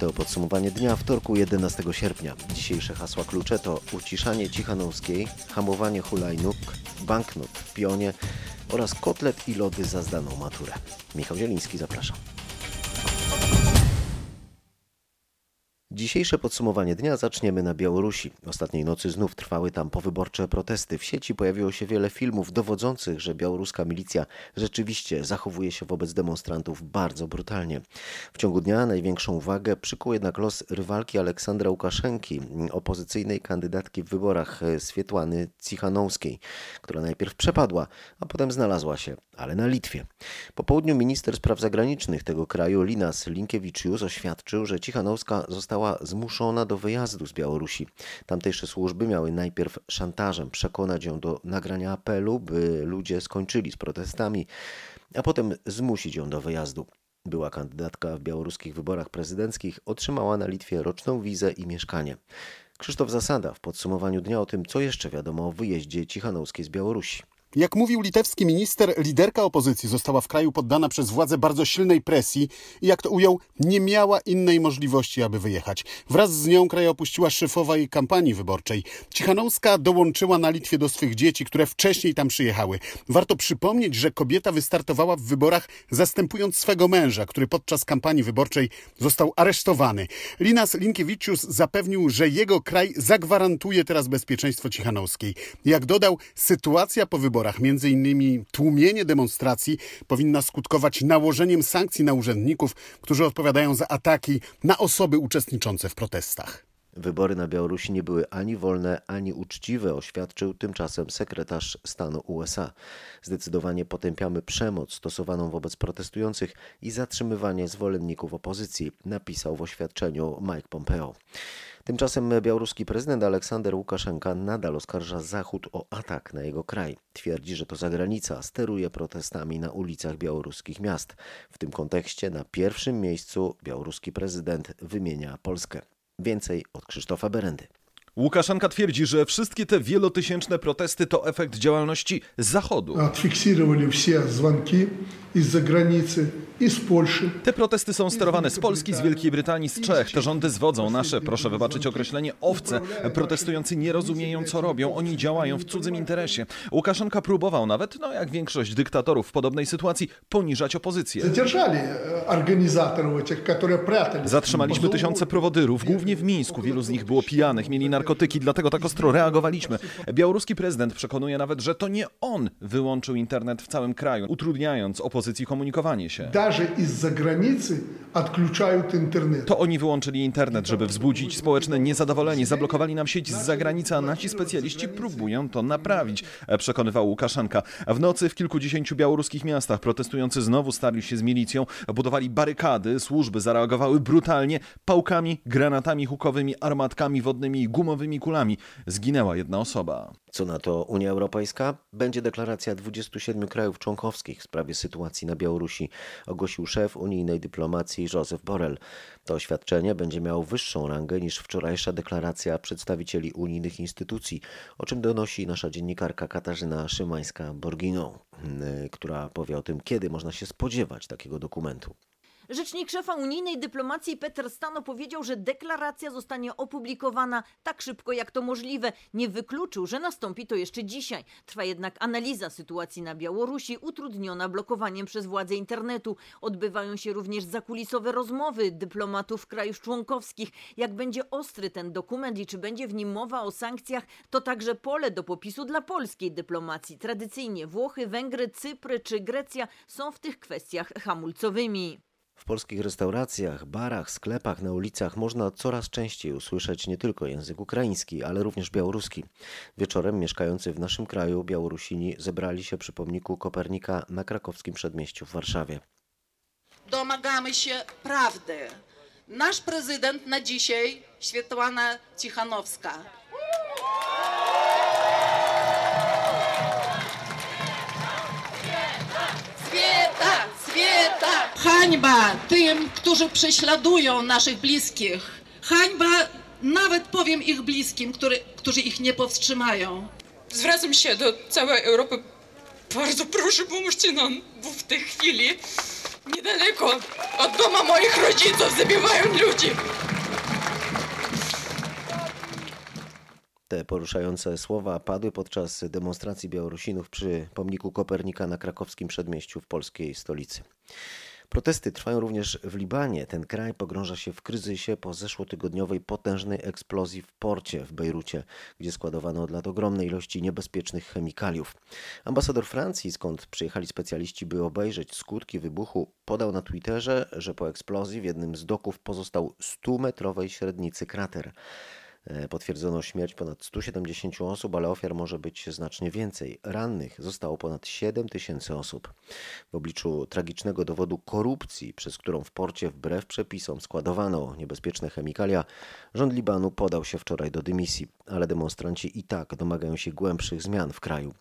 to podsumowanie dnia wtorku 11 sierpnia. Dzisiejsze hasła klucze to uciszanie Cichanowskiej, hamowanie hulajnóg, banknot w pionie oraz kotlet i lody za zdaną maturę. Michał Zieliński, zapraszam. Dzisiejsze podsumowanie dnia zaczniemy na Białorusi. Ostatniej nocy znów trwały tam powyborcze protesty. W sieci pojawiło się wiele filmów dowodzących, że białoruska milicja rzeczywiście zachowuje się wobec demonstrantów bardzo brutalnie. W ciągu dnia największą uwagę przykuł jednak los rywalki Aleksandra Łukaszenki, opozycyjnej kandydatki w wyborach e, Swietłany Cichanowskiej, która najpierw przepadła, a potem znalazła się, ale na Litwie. Po południu minister spraw zagranicznych tego kraju Linas Linkewiczius oświadczył, że Cichanowska została zmuszona do wyjazdu z Białorusi. Tamtejsze służby miały najpierw szantażem przekonać ją do nagrania apelu, by ludzie skończyli z protestami, a potem zmusić ją do wyjazdu. Była kandydatka w białoruskich wyborach prezydenckich, otrzymała na Litwie roczną wizę i mieszkanie. Krzysztof Zasada w podsumowaniu dnia o tym, co jeszcze wiadomo o wyjeździe Cichanowskiej z Białorusi. Jak mówił litewski minister, liderka opozycji została w kraju poddana przez władze bardzo silnej presji i jak to ujął, nie miała innej możliwości, aby wyjechać. Wraz z nią kraj opuściła szefowa jej kampanii wyborczej. Cichanowska dołączyła na Litwie do swych dzieci, które wcześniej tam przyjechały. Warto przypomnieć, że kobieta wystartowała w wyborach zastępując swego męża, który podczas kampanii wyborczej został aresztowany. Linas Linkewiczius zapewnił, że jego kraj zagwarantuje teraz bezpieczeństwo Cichanowskiej. Jak dodał, sytuacja po wyborach wyborach, między innymi tłumienie demonstracji, powinna skutkować nałożeniem sankcji na urzędników, którzy odpowiadają za ataki na osoby uczestniczące w protestach. Wybory na Białorusi nie były ani wolne, ani uczciwe, oświadczył tymczasem sekretarz stanu USA. Zdecydowanie potępiamy przemoc stosowaną wobec protestujących i zatrzymywanie zwolenników opozycji, napisał w oświadczeniu Mike Pompeo. Tymczasem białoruski prezydent Aleksander Łukaszenka nadal oskarża Zachód o atak na jego kraj. Twierdzi, że to zagranica steruje protestami na ulicach białoruskich miast. W tym kontekście na pierwszym miejscu białoruski prezydent wymienia Polskę. Więcej od Krzysztofa Berendy. Łukaszenka twierdzi, że wszystkie te wielotysięczne protesty to efekt działalności Zachodu. Odfiksowali wszystkie dzwonki z zagranicy, i z Polski. Te protesty są sterowane z Polski, z Wielkiej Brytanii, z Czech. Te rządy zwodzą nasze, proszę wybaczyć określenie, owce. Protestujący nie rozumieją, co robią. Oni działają w cudzym interesie. Łukaszenka próbował nawet, no jak większość dyktatorów w podobnej sytuacji, poniżać opozycję. Zadержали organizatorów, tych, którzy прятали. Zatrzymaliśmy tysiące prowodyrów, głównie w Mińsku. Wielu z nich było pijanych, mieli narkotyki, dlatego tak ostro reagowaliśmy. Białoruski prezydent przekonuje nawet, że to nie on wyłączył internet w całym kraju, utrudniając opozycji komunikowanie się даже из-за границы odkluczają internet. To oni wyłączyli internet, żeby wzbudzić społeczne niezadowolenie. Zablokowali nam sieć z zagranicy, a nasi specjaliści próbują to naprawić, przekonywał Łukaszenka. W nocy w kilkudziesięciu białoruskich miastach protestujący znowu starli się z milicją, budowali barykady, służby zareagowały brutalnie pałkami, granatami hukowymi, armatkami wodnymi i gumowymi kulami. Zginęła jedna osoba. Co na to Unia Europejska? Będzie deklaracja 27 krajów członkowskich w sprawie sytuacji na Białorusi, ogłosił szef unijnej dyplomacji Joseph Borrell. To oświadczenie będzie miało wyższą rangę niż wczorajsza deklaracja przedstawicieli unijnych instytucji, o czym donosi nasza dziennikarka Katarzyna Szymańska-Borginą, która powie o tym, kiedy można się spodziewać takiego dokumentu. Rzecznik szefa unijnej dyplomacji Peter Stano powiedział, że deklaracja zostanie opublikowana tak szybko jak to możliwe. Nie wykluczył, że nastąpi to jeszcze dzisiaj. Trwa jednak analiza sytuacji na Białorusi, utrudniona blokowaniem przez władze internetu. Odbywają się również zakulisowe rozmowy dyplomatów krajów członkowskich. Jak będzie ostry ten dokument i czy będzie w nim mowa o sankcjach, to także pole do popisu dla polskiej dyplomacji. Tradycyjnie Włochy, Węgry, Cypry czy Grecja są w tych kwestiach hamulcowymi. W polskich restauracjach, barach, sklepach, na ulicach można coraz częściej usłyszeć nie tylko język ukraiński, ale również białoruski. Wieczorem mieszkający w naszym kraju Białorusini zebrali się przy pomniku Kopernika na krakowskim przedmieściu w Warszawie. Domagamy się prawdy. Nasz prezydent na dzisiaj, Świetłana Cichanowska, Hańba tym, którzy prześladują naszych bliskich. Hańba nawet powiem ich bliskim, który, którzy ich nie powstrzymają. Zwracam się do całej Europy. Bardzo proszę, pomóżcie nam, bo w tej chwili Niedaleko od domu moich rodziców zabiwają ludzi. Te poruszające słowa padły podczas demonstracji Białorusinów przy pomniku Kopernika na krakowskim przedmieściu w polskiej stolicy. Protesty trwają również w Libanie. Ten kraj pogrąża się w kryzysie po zeszłotygodniowej potężnej eksplozji w porcie w Bejrucie, gdzie składowano od lat ogromne ilości niebezpiecznych chemikaliów. Ambasador Francji, skąd przyjechali specjaliści, by obejrzeć skutki wybuchu, podał na Twitterze, że po eksplozji w jednym z doków pozostał 100-metrowej średnicy krater. E, Potwierdzono śmierć ponad 170 osób, ale ofiar może być znacznie więcej. Rannych zostało ponad 7 tysięcy osób. W obliczu tragicznego dowodu korupcji, przez którą w porcie wbrew przepisom składowano niebezpieczne chemikalia, rząd Libanu podał się wczoraj do dymisji, ale demonstranci i tak domagają się głębszych zmian w kraju.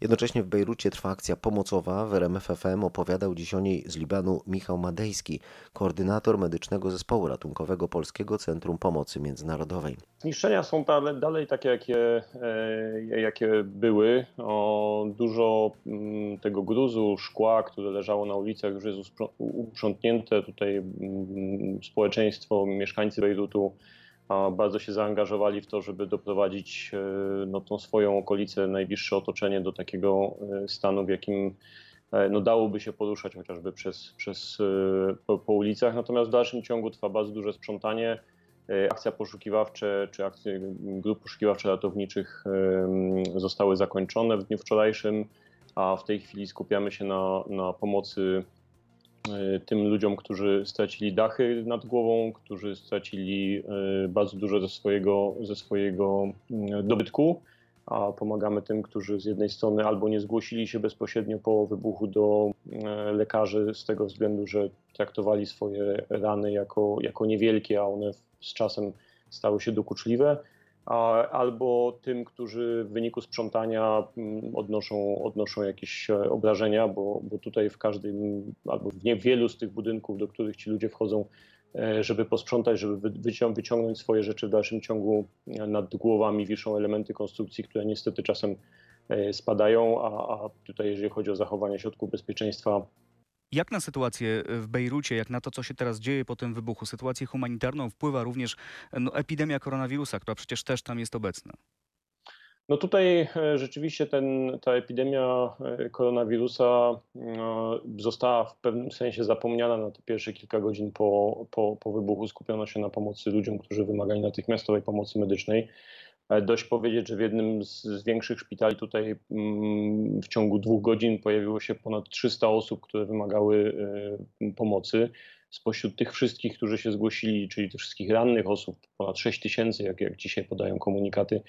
Jednocześnie w Bejrucie trwa akcja pomocowa. W RMFFM opowiadał dziś o niej z Libanu Michał Madejski, koordynator medycznego zespołu ratunkowego Polskiego Centrum Pomocy Międzynarodowej. Zniszczenia są dalej, dalej takie, jakie, e, jakie były. O, dużo mm, tego gruzu, szkła, które leżało na ulicach, już jest uprzątnięte. Tutaj mm, społeczeństwo, mieszkańcy Bejrutu bardzo się zaangażowali w to, żeby doprowadzić e, no, tą swoją okolicę, najbliższe otoczenie do takiego e, stanu, w jakim no, dałoby się poruszać chociażby przez, przez, po, po ulicach. Natomiast w dalszym ciągu trwa bardzo duże sprzątanie. E, Akcja poszukiwawcze czy akcje grup poszukiwawczo-ratowniczych zostały zakończone w dniu wczorajszym, a w tej chwili skupiamy się na, na pomocy e, tym ludziom, którzy stracili dachy nad głową, którzy stracili e, bardzo dużo ze swojego, ze swojego mm, dobytku, a pomagamy tym, którzy z jednej strony albo nie zgłosili się bezpośrednio po wybuchu do e, lekarzy z tego względu, że traktowali swoje rany jako, jako niewielkie, a one z czasem stały się dokuczliwe, a, albo tym, którzy w wyniku sprzątania mm, odnoszą, odnoszą jakieś e, obrażenia, bo, bo tutaj w każdym, albo w nie wielu z tych budynków, do których ci ludzie wchodzą, żeby posprzątać, żeby wy- wycią- wyciągnąć swoje rzeczy w dalszym ciągu, e, nad głowami wiszą elementy konstrukcji, które niestety czasem e, spadają, a, a tutaj jeżeli chodzi o zachowanie środków bezpieczeństwa, Jak na sytuację w Bejrucie, jak na to, co się teraz dzieje po tym wybuchu, sytuację humanitarną wpływa również no, epidemia koronawirusa, która przecież też tam jest obecna? No tutaj e, rzeczywiście ten, ta epidemia e, koronawirusa no, została w pewnym sensie zapomniana na te pierwsze kilka godzin po, po, po wybuchu. Skupiono się na pomocy ludziom, którzy wymagali natychmiastowej pomocy medycznej. E, Dość powiedzieć, że w jednym z, z większych szpitali tutaj mm, w ciągu dwóch godzin pojawiło się ponad 300 osób, które wymagały pomocy. Spośród tych wszystkich, którzy się zgłosili, czyli tych wszystkich rannych osób, ponad 6 tysięcy, jak, jak dzisiaj podają komunikaty,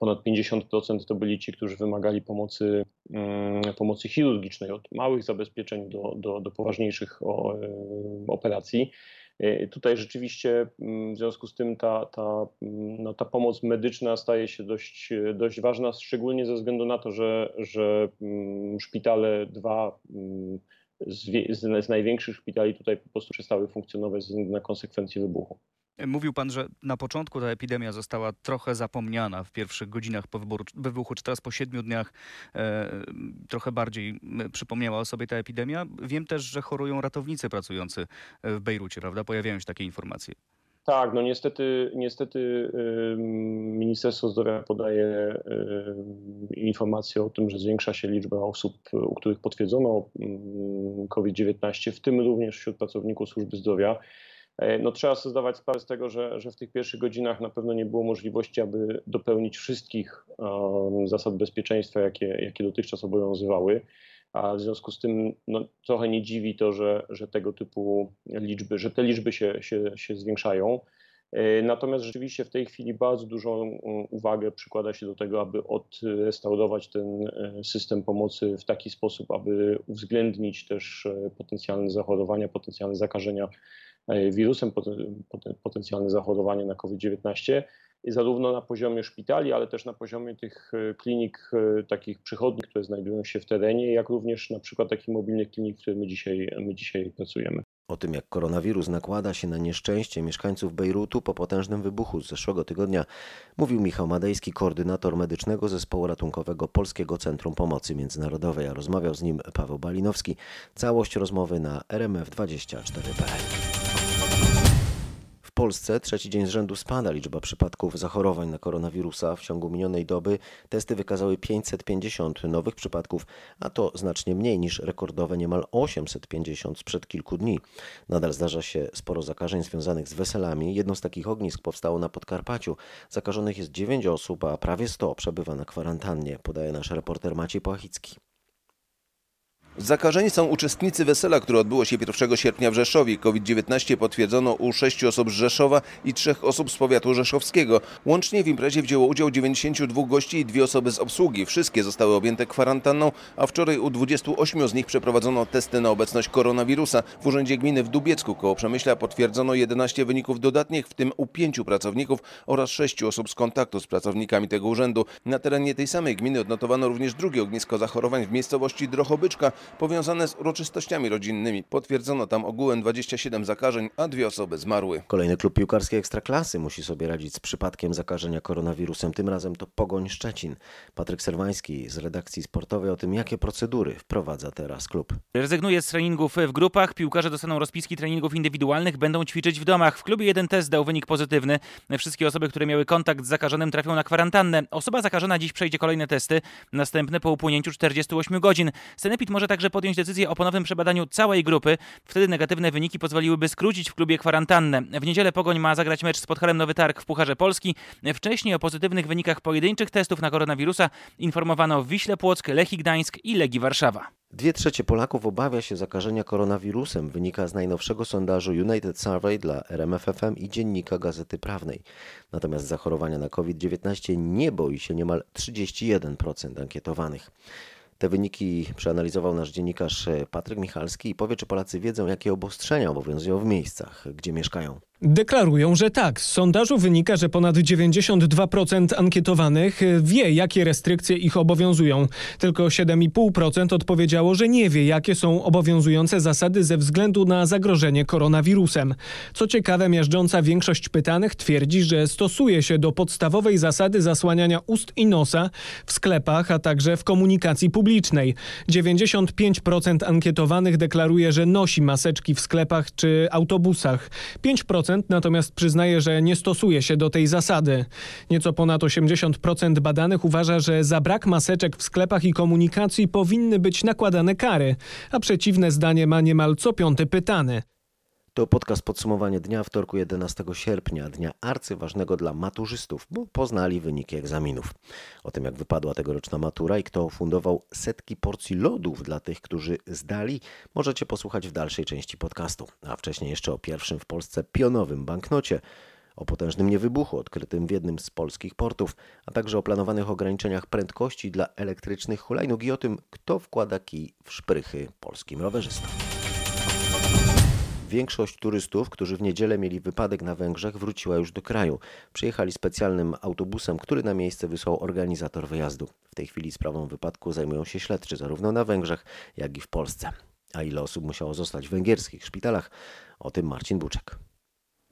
ponad 50% to byli ci, którzy wymagali pomocy, mm, pomocy chirurgicznej, od małych zabezpieczeń do, do, do poważniejszych e, operacji. E, Tutaj rzeczywiście mm, w związku z tym ta, ta, mm, no, ta pomoc medyczna staje się dość, dość ważna, szczególnie ze względu na to, że, że szpitale dwa z, z, z największych szpitali tutaj po prostu przestały funkcjonować ze względu na konsekwencje wybuchu. Mówił pan, że na początku ta epidemia została trochę zapomniana w pierwszych godzinach po wybuchu, czy teraz po siedmiu dniach e, trochę bardziej przypomniała o sobie ta epidemia. Wiem też, że chorują ratownicy pracujący w Bejrucie, prawda? Pojawiają się takie informacje. Tak, no niestety, niestety Ministerstwo Zdrowia podaje informacje o tym, że zwiększa się liczba osób, u których potwierdzono ym, COVID-19, w tym również wśród pracowników służby zdrowia. E, No, trzeba sobie zdawać sprawę z tego, że, że w tych pierwszych godzinach na pewno nie było możliwości, aby dopełnić wszystkich em, zasad bezpieczeństwa, jakie, jakie dotychczas obowiązywały. A w związku z tym no, trochę nie dziwi to, że, że tego typu liczby, że te liczby się, się, się zwiększają. E, Natomiast rzeczywiście w tej chwili bardzo dużą mm, uwagę przykłada się do tego, aby odrestaurować ten e, system pomocy w taki sposób, aby uwzględnić też potencjalne zachorowania, potencjalne zakażenia wirusem, poten- poten- potencjalne zachorowanie na COVID-19 i zarówno na poziomie szpitali, ale też na poziomie tych e, klinik e, takich przychodni, które znajdują się w terenie, jak również na przykład takich mobilnych klinik, w których my dzisiaj, my dzisiaj pracujemy. O tym, jak koronawirus nakłada się na nieszczęście mieszkańców Bejrutu po potężnym wybuchu z zeszłego tygodnia, mówił Michał Madejski, koordynator medycznego zespołu ratunkowego Polskiego Centrum Pomocy Międzynarodowej, a rozmawiał z nim Paweł Balinowski. Całość rozmowy na rmf24.pl. W Polsce trzeci dzień z rzędu spada liczba przypadków zachorowań na koronawirusa. W ciągu minionej doby testy wykazały 550 nowych przypadków, a to znacznie mniej niż rekordowe niemal 850 sprzed kilku dni. Nadal zdarza się sporo zakażeń związanych z weselami. Jedno z takich ognisk powstało na Podkarpaciu. Zakażonych jest 9 osób, a prawie 100 przebywa na kwarantannie, podaje nasz reporter Maciej Płachicki. Zakażeni są uczestnicy wesela, które odbyło się 1 sierpnia w Rzeszowie. COVID-19 potwierdzono u 6 osób z Rzeszowa i 3 osób z powiatu rzeszowskiego. Łącznie w imprezie wzięło udział 92 gości i dwie osoby z obsługi. Wszystkie zostały objęte kwarantanną, a wczoraj u 28 z nich przeprowadzono testy na obecność koronawirusa. W Urzędzie Gminy w Dubiecku koło Przemyśla potwierdzono 11 wyników dodatnich, w tym u 5 pracowników oraz 6 osób z kontaktu z pracownikami tego urzędu. Na terenie tej samej gminy odnotowano również drugie ognisko zachorowań w miejscowości Drochobyczka powiązane z uroczystościami rodzinnymi. Potwierdzono tam ogółem 27 zakażeń, a dwie osoby zmarły. Kolejny klub piłkarski Ekstraklasy musi sobie radzić z przypadkiem zakażenia koronawirusem. Tym razem to Pogoń Szczecin. Patryk Serwański z redakcji sportowej o tym, jakie procedury wprowadza teraz klub. Rezygnuje z treningów w grupach, piłkarze dostaną rozpiski treningów indywidualnych, będą ćwiczyć w domach. W klubie jeden test dał wynik pozytywny. Wszystkie osoby, które miały kontakt z zakażonym trafią na kwarantannę. Osoba zakażona dziś przejdzie kolejne testy, następne po upłynięciu 48 godzin. Senepid może także podjąć decyzję o ponownym przebadaniu całej grupy. Wtedy negatywne wyniki pozwoliłyby skrócić w klubie kwarantannę. W niedzielę Pogoń ma zagrać mecz z Podhalem Nowy Targ w Pucharze Polski. Wcześniej o pozytywnych wynikach pojedynczych testów na koronawirusa informowano Wiśle Płock, Lechii Gdańsk i Legii Warszawa. Dwie trzecie Polaków obawia się zakażenia koronawirusem, wynika z najnowszego sondażu United Survey dla RMFFM i dziennika Gazety Prawnej. Natomiast zachorowania na COVID-19 nie boi się niemal 31% ankietowanych. Te wyniki przeanalizował nasz dziennikarz Patryk Michalski i powie, czy Polacy wiedzą, jakie obostrzenia obowiązują w miejscach, gdzie mieszkają. Deklarują, że tak. Z sondażu wynika, że ponad 92% ankietowanych wie, jakie restrykcje ich obowiązują. Tylko 7,5% odpowiedziało, że nie wie, jakie są obowiązujące zasady ze względu na zagrożenie koronawirusem. Co ciekawe, miażdżąca większość pytanych twierdzi, że stosuje się do podstawowej zasady zasłaniania ust i nosa w sklepach, a także w komunikacji publicznej. 95% ankietowanych deklaruje, że nosi maseczki w sklepach czy autobusach. 5% natomiast przyznaje, że nie stosuje się do tej zasady. Nieco ponad 80% badanych uważa, że za brak maseczek w sklepach i komunikacji powinny być nakładane kary, a przeciwne zdanie ma niemal co piąty pytany. To podcast podsumowanie dnia wtorku 11 sierpnia, dnia arcyważnego dla maturzystów, bo poznali wyniki egzaminów. O tym, jak wypadła tegoroczna matura i kto fundował setki porcji lodów dla tych, którzy zdali, możecie posłuchać w dalszej części podcastu. A wcześniej jeszcze o pierwszym w Polsce pionowym banknocie, o potężnym niewybuchu odkrytym w jednym z polskich portów, a także o planowanych ograniczeniach prędkości dla elektrycznych hulajnóg i o tym, kto wkłada kij w szprychy polskim rowerzystom. Większość turystów, którzy w niedzielę mieli wypadek na Węgrzech, wróciła już do kraju. Przyjechali specjalnym autobusem, który na miejsce wysłał organizator wyjazdu. W tej chwili sprawą wypadku zajmują się śledczy zarówno na Węgrzech, jak i w Polsce. A ile osób musiało zostać w węgierskich szpitalach? O tym Marcin Buczek.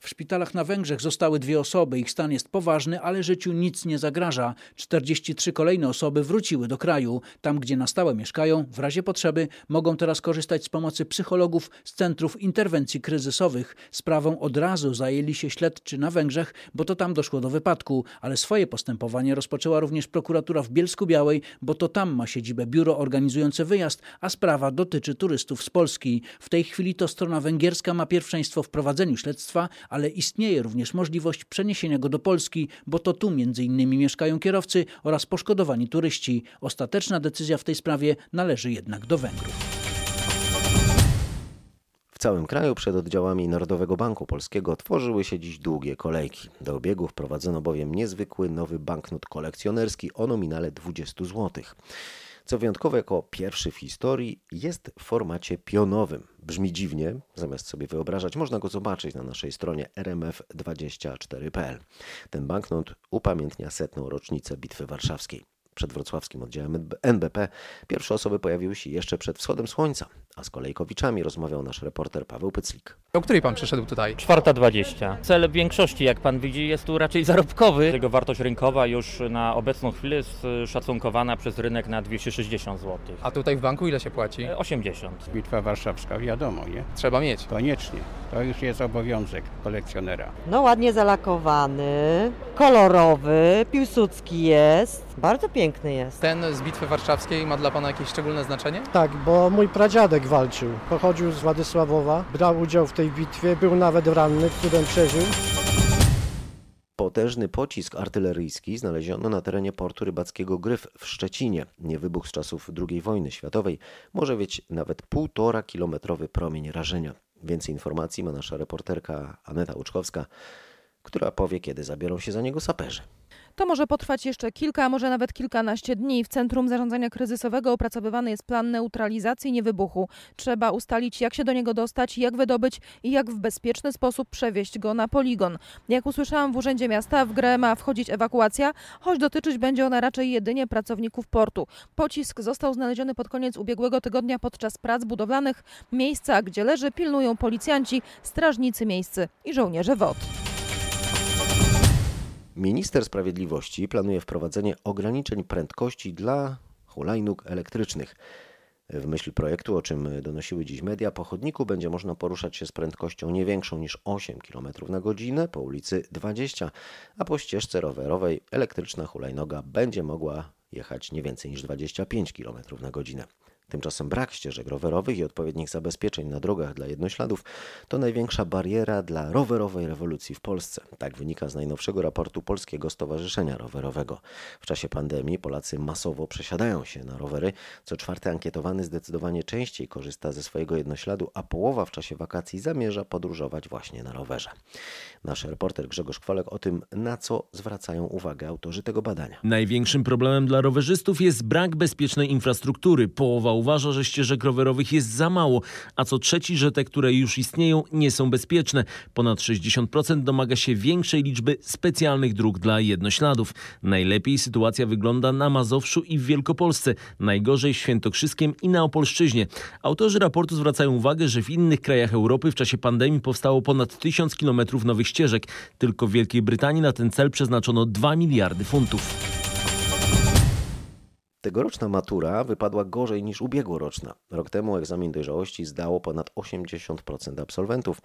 W szpitalach na Węgrzech zostały dwie osoby. Ich stan jest poważny, ale życiu nic nie zagraża. 43 kolejne osoby wróciły do kraju. Tam, gdzie na stałe mieszkają, w razie potrzeby mogą teraz korzystać z pomocy psychologów z centrów interwencji kryzysowych. Sprawą od razu zajęli się śledczy na Węgrzech, bo to tam doszło do wypadku, ale swoje postępowanie rozpoczęła również prokuratura w Bielsku Białej, bo to tam ma siedzibę biuro organizujące wyjazd, a sprawa dotyczy turystów z Polski. W tej chwili to strona węgierska ma pierwszeństwo w prowadzeniu śledztwa, ale istnieje również możliwość przeniesienia go do Polski, bo to tu między innymi mieszkają kierowcy oraz poszkodowani turyści. Ostateczna decyzja w tej sprawie należy jednak do Węgrów. W całym kraju przed oddziałami Narodowego Banku Polskiego tworzyły się dziś długie kolejki. Do obiegu wprowadzono bowiem niezwykły nowy banknot kolekcjonerski o nominale 20 zł. Co wyjątkowe, jako pierwszy w historii jest w formacie pionowym. Brzmi dziwnie, zamiast sobie wyobrażać, można go zobaczyć na naszej stronie rmf24.pl. Ten banknot upamiętnia setną rocznicę Bitwy Warszawskiej. Przed wrocławskim oddziałem NBP pierwsze osoby pojawiły się jeszcze przed wschodem słońca, A z kolejkowiczami rozmawiał nasz reporter Paweł Pyclik. O której pan przyszedł tutaj? 4.20. Cel większości, jak pan widzi, jest tu raczej zarobkowy. Jego wartość rynkowa już na obecną chwilę jest y, szacunkowana przez rynek na 260 zł. A tutaj w banku ile się płaci? E, 80. Bitwa Warszawska, wiadomo, nie? Trzeba mieć. Koniecznie. To już jest obowiązek kolekcjonera. No ładnie zalakowany, kolorowy, Piłsudski jest, bardzo piękny jest. Ten z Bitwy Warszawskiej ma dla pana jakieś szczególne znaczenie? Tak, bo mój pradziadek walczył. Pochodził z Władysławowa, brał udział w tej bitwie, był nawet ranny, cudem przeżył. Potężny pocisk artyleryjski znaleziono na terenie portu rybackiego Gryf w Szczecinie. Nie wybuch z czasów II wojny światowej. Może mieć nawet półtora kilometrowy promień rażenia. Więcej informacji ma nasza reporterka Aneta Łuczkowska, która powie, kiedy zabiorą się za niego saperzy. To może potrwać jeszcze kilka, a może nawet kilkanaście dni. W Centrum Zarządzania Kryzysowego opracowywany jest plan neutralizacji niewybuchu. Trzeba ustalić, jak się do niego dostać, jak wydobyć i jak w bezpieczny sposób przewieźć go na poligon. Jak usłyszałam w Urzędzie Miasta, w grę ma wchodzić ewakuacja, choć dotyczyć będzie ona raczej jedynie pracowników portu. Pocisk został znaleziony pod koniec ubiegłego tygodnia podczas prac budowlanych. Miejsca, gdzie leży, pilnują policjanci, strażnicy miejscy i żołnierze WOT. Minister Sprawiedliwości planuje wprowadzenie ograniczeń prędkości dla hulajnóg elektrycznych. W myśl projektu, o czym donosiły dziś media, po chodniku będzie można poruszać się z prędkością nie większą niż 8 km na godzinę, po ulicy 20, a po ścieżce rowerowej elektryczna hulajnoga będzie mogła jechać nie więcej niż 25 km na godzinę. Tymczasem brak ścieżek rowerowych i odpowiednich zabezpieczeń na drogach dla jednośladów to największa bariera dla rowerowej rewolucji w Polsce. Tak wynika z najnowszego raportu Polskiego Stowarzyszenia Rowerowego. W czasie pandemii Polacy masowo przesiadają się na rowery. Co czwarty ankietowany zdecydowanie częściej korzysta ze swojego jednośladu, a połowa w czasie wakacji zamierza podróżować właśnie na rowerze. Nasz reporter Grzegorz Kwolek o tym, na co zwracają uwagę autorzy tego badania. Największym problemem dla rowerzystów jest brak bezpiecznej infrastruktury. Połowa uważa, że ścieżek rowerowych jest za mało, a co trzeci, że te, które już istnieją, nie są bezpieczne. Ponad 60% domaga się większej liczby specjalnych dróg dla jednośladów. Najlepiej sytuacja wygląda na Mazowszu i w Wielkopolsce, najgorzej w Świętokrzyskiem i na Opolszczyźnie. Autorzy raportu zwracają uwagę, że w innych krajach Europy w czasie pandemii powstało ponad 1000 km nowych ścieżek. Tylko w Wielkiej Brytanii na ten cel przeznaczono 2 miliardy funtów. Tegoroczna matura wypadła gorzej niż ubiegłoroczna. Rok temu egzamin dojrzałości zdało ponad 80% absolwentów,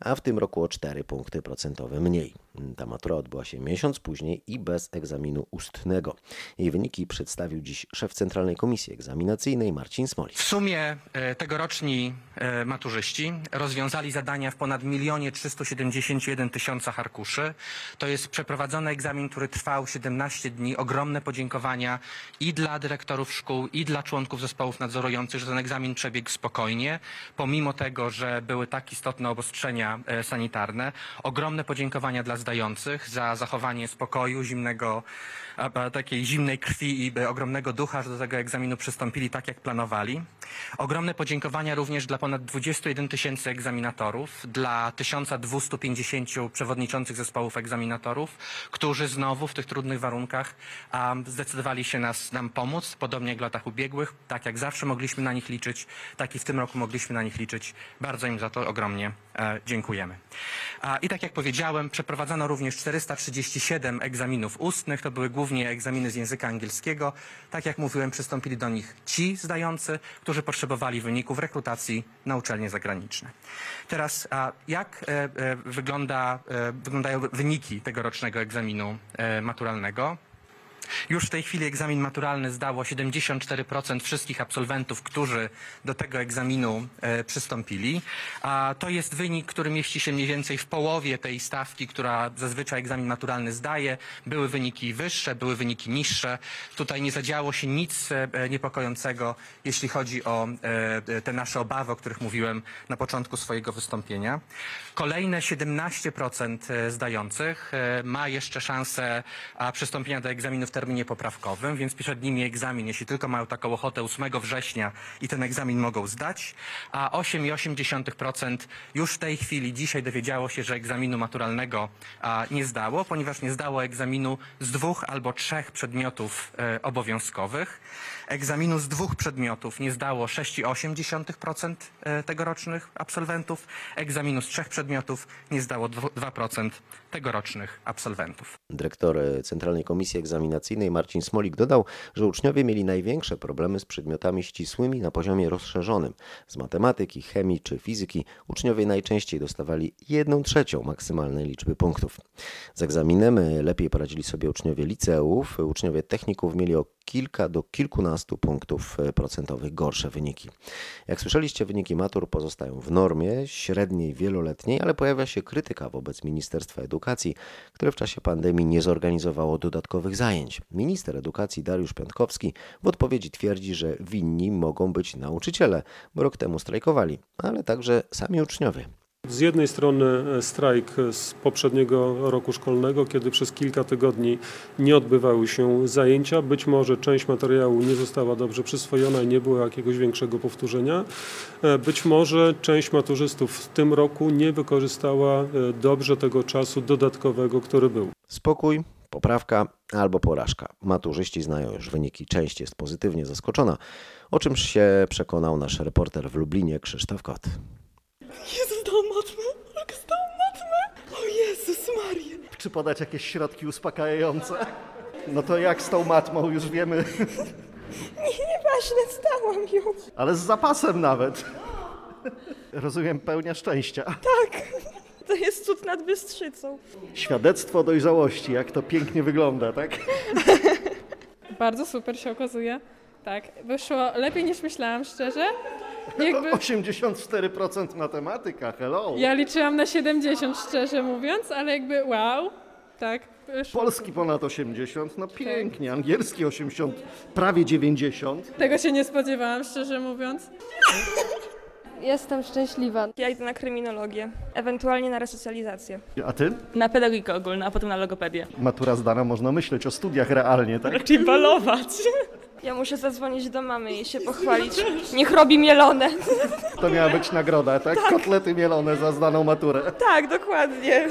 a w tym roku o 4 punkty procentowe mniej. Ta matura odbyła się miesiąc później i bez egzaminu ustnego. Jej wyniki przedstawił dziś szef Centralnej Komisji Egzaminacyjnej Marcin Smoli. W sumie e, tegoroczni e, maturzyści rozwiązali zadania w ponad milionie 371 tysiącach arkuszy. To jest przeprowadzony egzamin, który trwał 17 dni. Ogromne podziękowania i dla dyrektorów szkół, i dla członków zespołów nadzorujących, że ten egzamin przebiegł spokojnie, pomimo tego, że były tak istotne obostrzenia e, sanitarne. Ogromne podziękowania dla zdających za zachowanie spokoju, zimnego, takiej zimnej krwi i e, ogromnego ducha, że do tego egzaminu przystąpili tak, jak planowali. Ogromne podziękowania również dla ponad 21 tysięcy egzaminatorów, dla 1250 przewodniczących zespołów egzaminatorów, którzy znowu w tych trudnych warunkach a, zdecydowali się nas, nam pomóc, podobnie jak w latach ubiegłych. Tak jak zawsze mogliśmy na nich liczyć, tak i w tym roku mogliśmy na nich liczyć. Bardzo im za to ogromnie e, dziękujemy. A, I tak jak powiedziałem, przeprowadzono również 437 egzaminów ustnych. To były głównie egzaminy z języka angielskiego. Tak jak mówiłem, przystąpili do nich ci zdający, którzy potrzebowali wyników rekrutacji na uczelnie zagraniczne. Teraz, a jak e, e, wygląda, e, wyglądają wyniki tegorocznego egzaminu e, maturalnego? Już w tej chwili egzamin maturalny zdało 74% wszystkich absolwentów, którzy do tego egzaminu e, przystąpili. A to jest wynik, który mieści się mniej więcej w połowie tej stawki, która zazwyczaj egzamin maturalny zdaje. Były wyniki wyższe, były wyniki niższe. Tutaj nie zadziało się nic e, niepokojącego, jeśli chodzi o e, te nasze obawy, o których mówiłem na początku swojego wystąpienia. Kolejne 17% zdających e, ma jeszcze szansę a, przystąpienia do egzaminów terminie poprawkowym, więc przed nimi egzamin, jeśli tylko mają taką ochotę 8 września i ten egzamin mogą zdać, a 8,8% już w tej chwili, dzisiaj dowiedziało się, że egzaminu maturalnego a, nie zdało, ponieważ nie zdało egzaminu z dwóch albo trzech przedmiotów e, obowiązkowych. Egzaminu z dwóch przedmiotów nie zdało 6,8% e, tegorocznych absolwentów, egzaminu z trzech przedmiotów nie zdało 2% tegorocznych absolwentów. Dyrektor Centralnej Komisji Egzaminacyjnej Marcin Smolik dodał, że uczniowie mieli największe problemy z przedmiotami ścisłymi na poziomie rozszerzonym. Z matematyki, chemii czy fizyki uczniowie najczęściej dostawali 1 trzecią maksymalnej liczby punktów. Z egzaminem lepiej poradzili sobie uczniowie liceów, uczniowie techników mieli o kilka do kilkunastu punktów procentowych gorsze wyniki. Jak słyszeliście, wyniki matur pozostają w normie średniej, wieloletniej, ale pojawia się krytyka wobec Ministerstwa Edukacji, które w czasie pandemii nie zorganizowało dodatkowych zajęć. Minister edukacji Dariusz Piątkowski w odpowiedzi twierdzi, że winni mogą być nauczyciele, bo rok temu strajkowali, ale także sami uczniowie. Z jednej strony strajk z poprzedniego roku szkolnego, kiedy przez kilka tygodni nie odbywały się zajęcia. Być może część materiału nie została dobrze przyswojona i nie było jakiegoś większego powtórzenia. Być może część maturzystów w tym roku nie wykorzystała dobrze tego czasu dodatkowego, który był. Spokój, poprawka albo porażka. Maturzyści znają już wyniki, część jest pozytywnie zaskoczona, o czymś się przekonał nasz reporter w Lublinie Krzysztof Kot. Jezus, zdałam matmę! Jak zdałam matmę! O Jezus Maria! Czy podać jakieś środki uspokajające? No to jak z tą matmą już wiemy, Nie, nieważne, zdałam ją. ale z zapasem nawet. Rozumiem, pełnia szczęścia. Tak, jest cud nad Bystrzycą. Świadectwo dojrzałości, jak to pięknie wygląda, tak? Bardzo super się okazuje. Tak, wyszło lepiej niż myślałam, szczerze. Jakby 84% matematyka, hello. ja liczyłam na 70, szczerze mówiąc, ale jakby wow, tak, wyszło. Polski ponad 80, no pięknie, angielski 80, prawie 90. Tego się nie spodziewałam, szczerze mówiąc. Jestem szczęśliwa. Ja idę na kryminologię, ewentualnie na resocjalizację. A ty? Na pedagogikę ogólną, a potem na logopedię. Matura zdana, można myśleć o studiach realnie, tak? Raczej balować. Ja muszę zadzwonić do mamy i się pochwalić. Niech robi mielone. To miała być nagroda, tak? Kotlety mielone za zdaną maturę. Tak, dokładnie.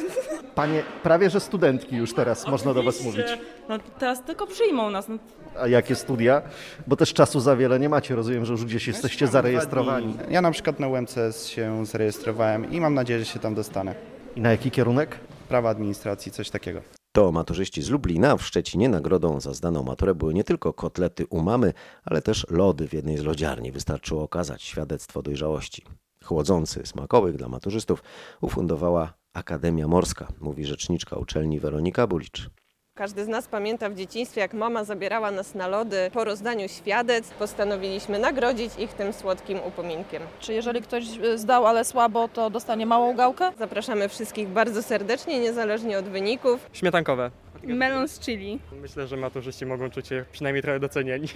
Panie, prawie że studentki już teraz można do was mówić. No teraz tylko przyjmą nas. No. A jakie studia? Bo też czasu za wiele nie macie, rozumiem, że już gdzieś jesteście zarejestrowani. Ja na przykład na UMCS się zarejestrowałem i mam nadzieję, że się tam dostanę. I na jaki kierunek? Prawa administracji, coś takiego. To maturzyści z Lublina. W Szczecinie nagrodą za zdaną maturę były nie tylko kotlety u mamy, ale też lody w jednej z lodziarni. Wystarczyło okazać świadectwo dojrzałości. Chłodzący smakołyk dla maturzystów ufundowała Akademia Morska, mówi rzeczniczka uczelni Weronika Bulicz. Każdy z nas pamięta w dzieciństwie, jak mama zabierała nas na lody po rozdaniu świadectw. Postanowiliśmy nagrodzić ich tym słodkim upominkiem. Czy jeżeli ktoś y, zdał, ale słabo, to dostanie małą gałkę? Zapraszamy wszystkich bardzo serdecznie, niezależnie od wyników. Śmietankowe. Melon z chili. Myślę, że maturzyści mogą czuć się przynajmniej trochę docenieni.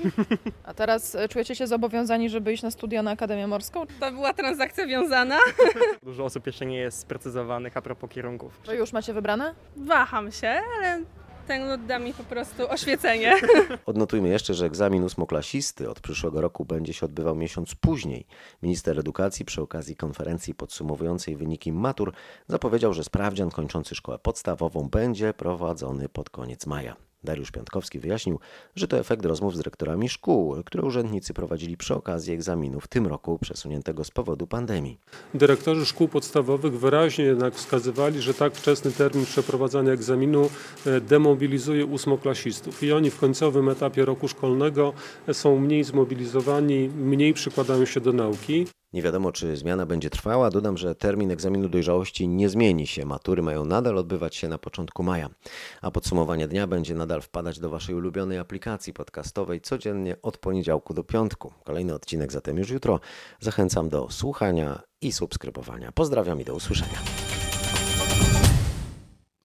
A teraz y, czujecie się zobowiązani, żeby iść na studia na Akademię Morską? To była transakcja wiązana. Dużo osób jeszcze nie jest sprecyzowanych a propos kierunków. To już macie wybrane? Waham się, ale ten lód da mi po prostu oświecenie. Odnotujmy jeszcze, że egzamin ósmoklasisty od przyszłego roku będzie się odbywał miesiąc później. Minister edukacji przy okazji konferencji podsumowującej wyniki matur zapowiedział, że sprawdzian kończący szkołę podstawową będzie prowadzony pod koniec maja. Dariusz Piątkowski wyjaśnił, że to efekt rozmów z dyrektorami szkół, które urzędnicy prowadzili przy okazji egzaminu w tym roku przesuniętego z powodu pandemii. Dyrektorzy szkół podstawowych wyraźnie jednak wskazywali, że tak wczesny termin przeprowadzania egzaminu e, demobilizuje ósmoklasistów i oni w końcowym etapie roku szkolnego są mniej zmobilizowani, mniej przykładają się do nauki. Nie wiadomo, czy zmiana będzie trwała. Dodam, że termin egzaminu dojrzałości nie zmieni się. Matury mają nadal odbywać się na początku maja, a podsumowanie dnia będzie nadal wpadać do Waszej ulubionej aplikacji podcastowej codziennie od poniedziałku do piątku. Kolejny odcinek zatem już jutro. Zachęcam do słuchania i subskrybowania. Pozdrawiam i do usłyszenia.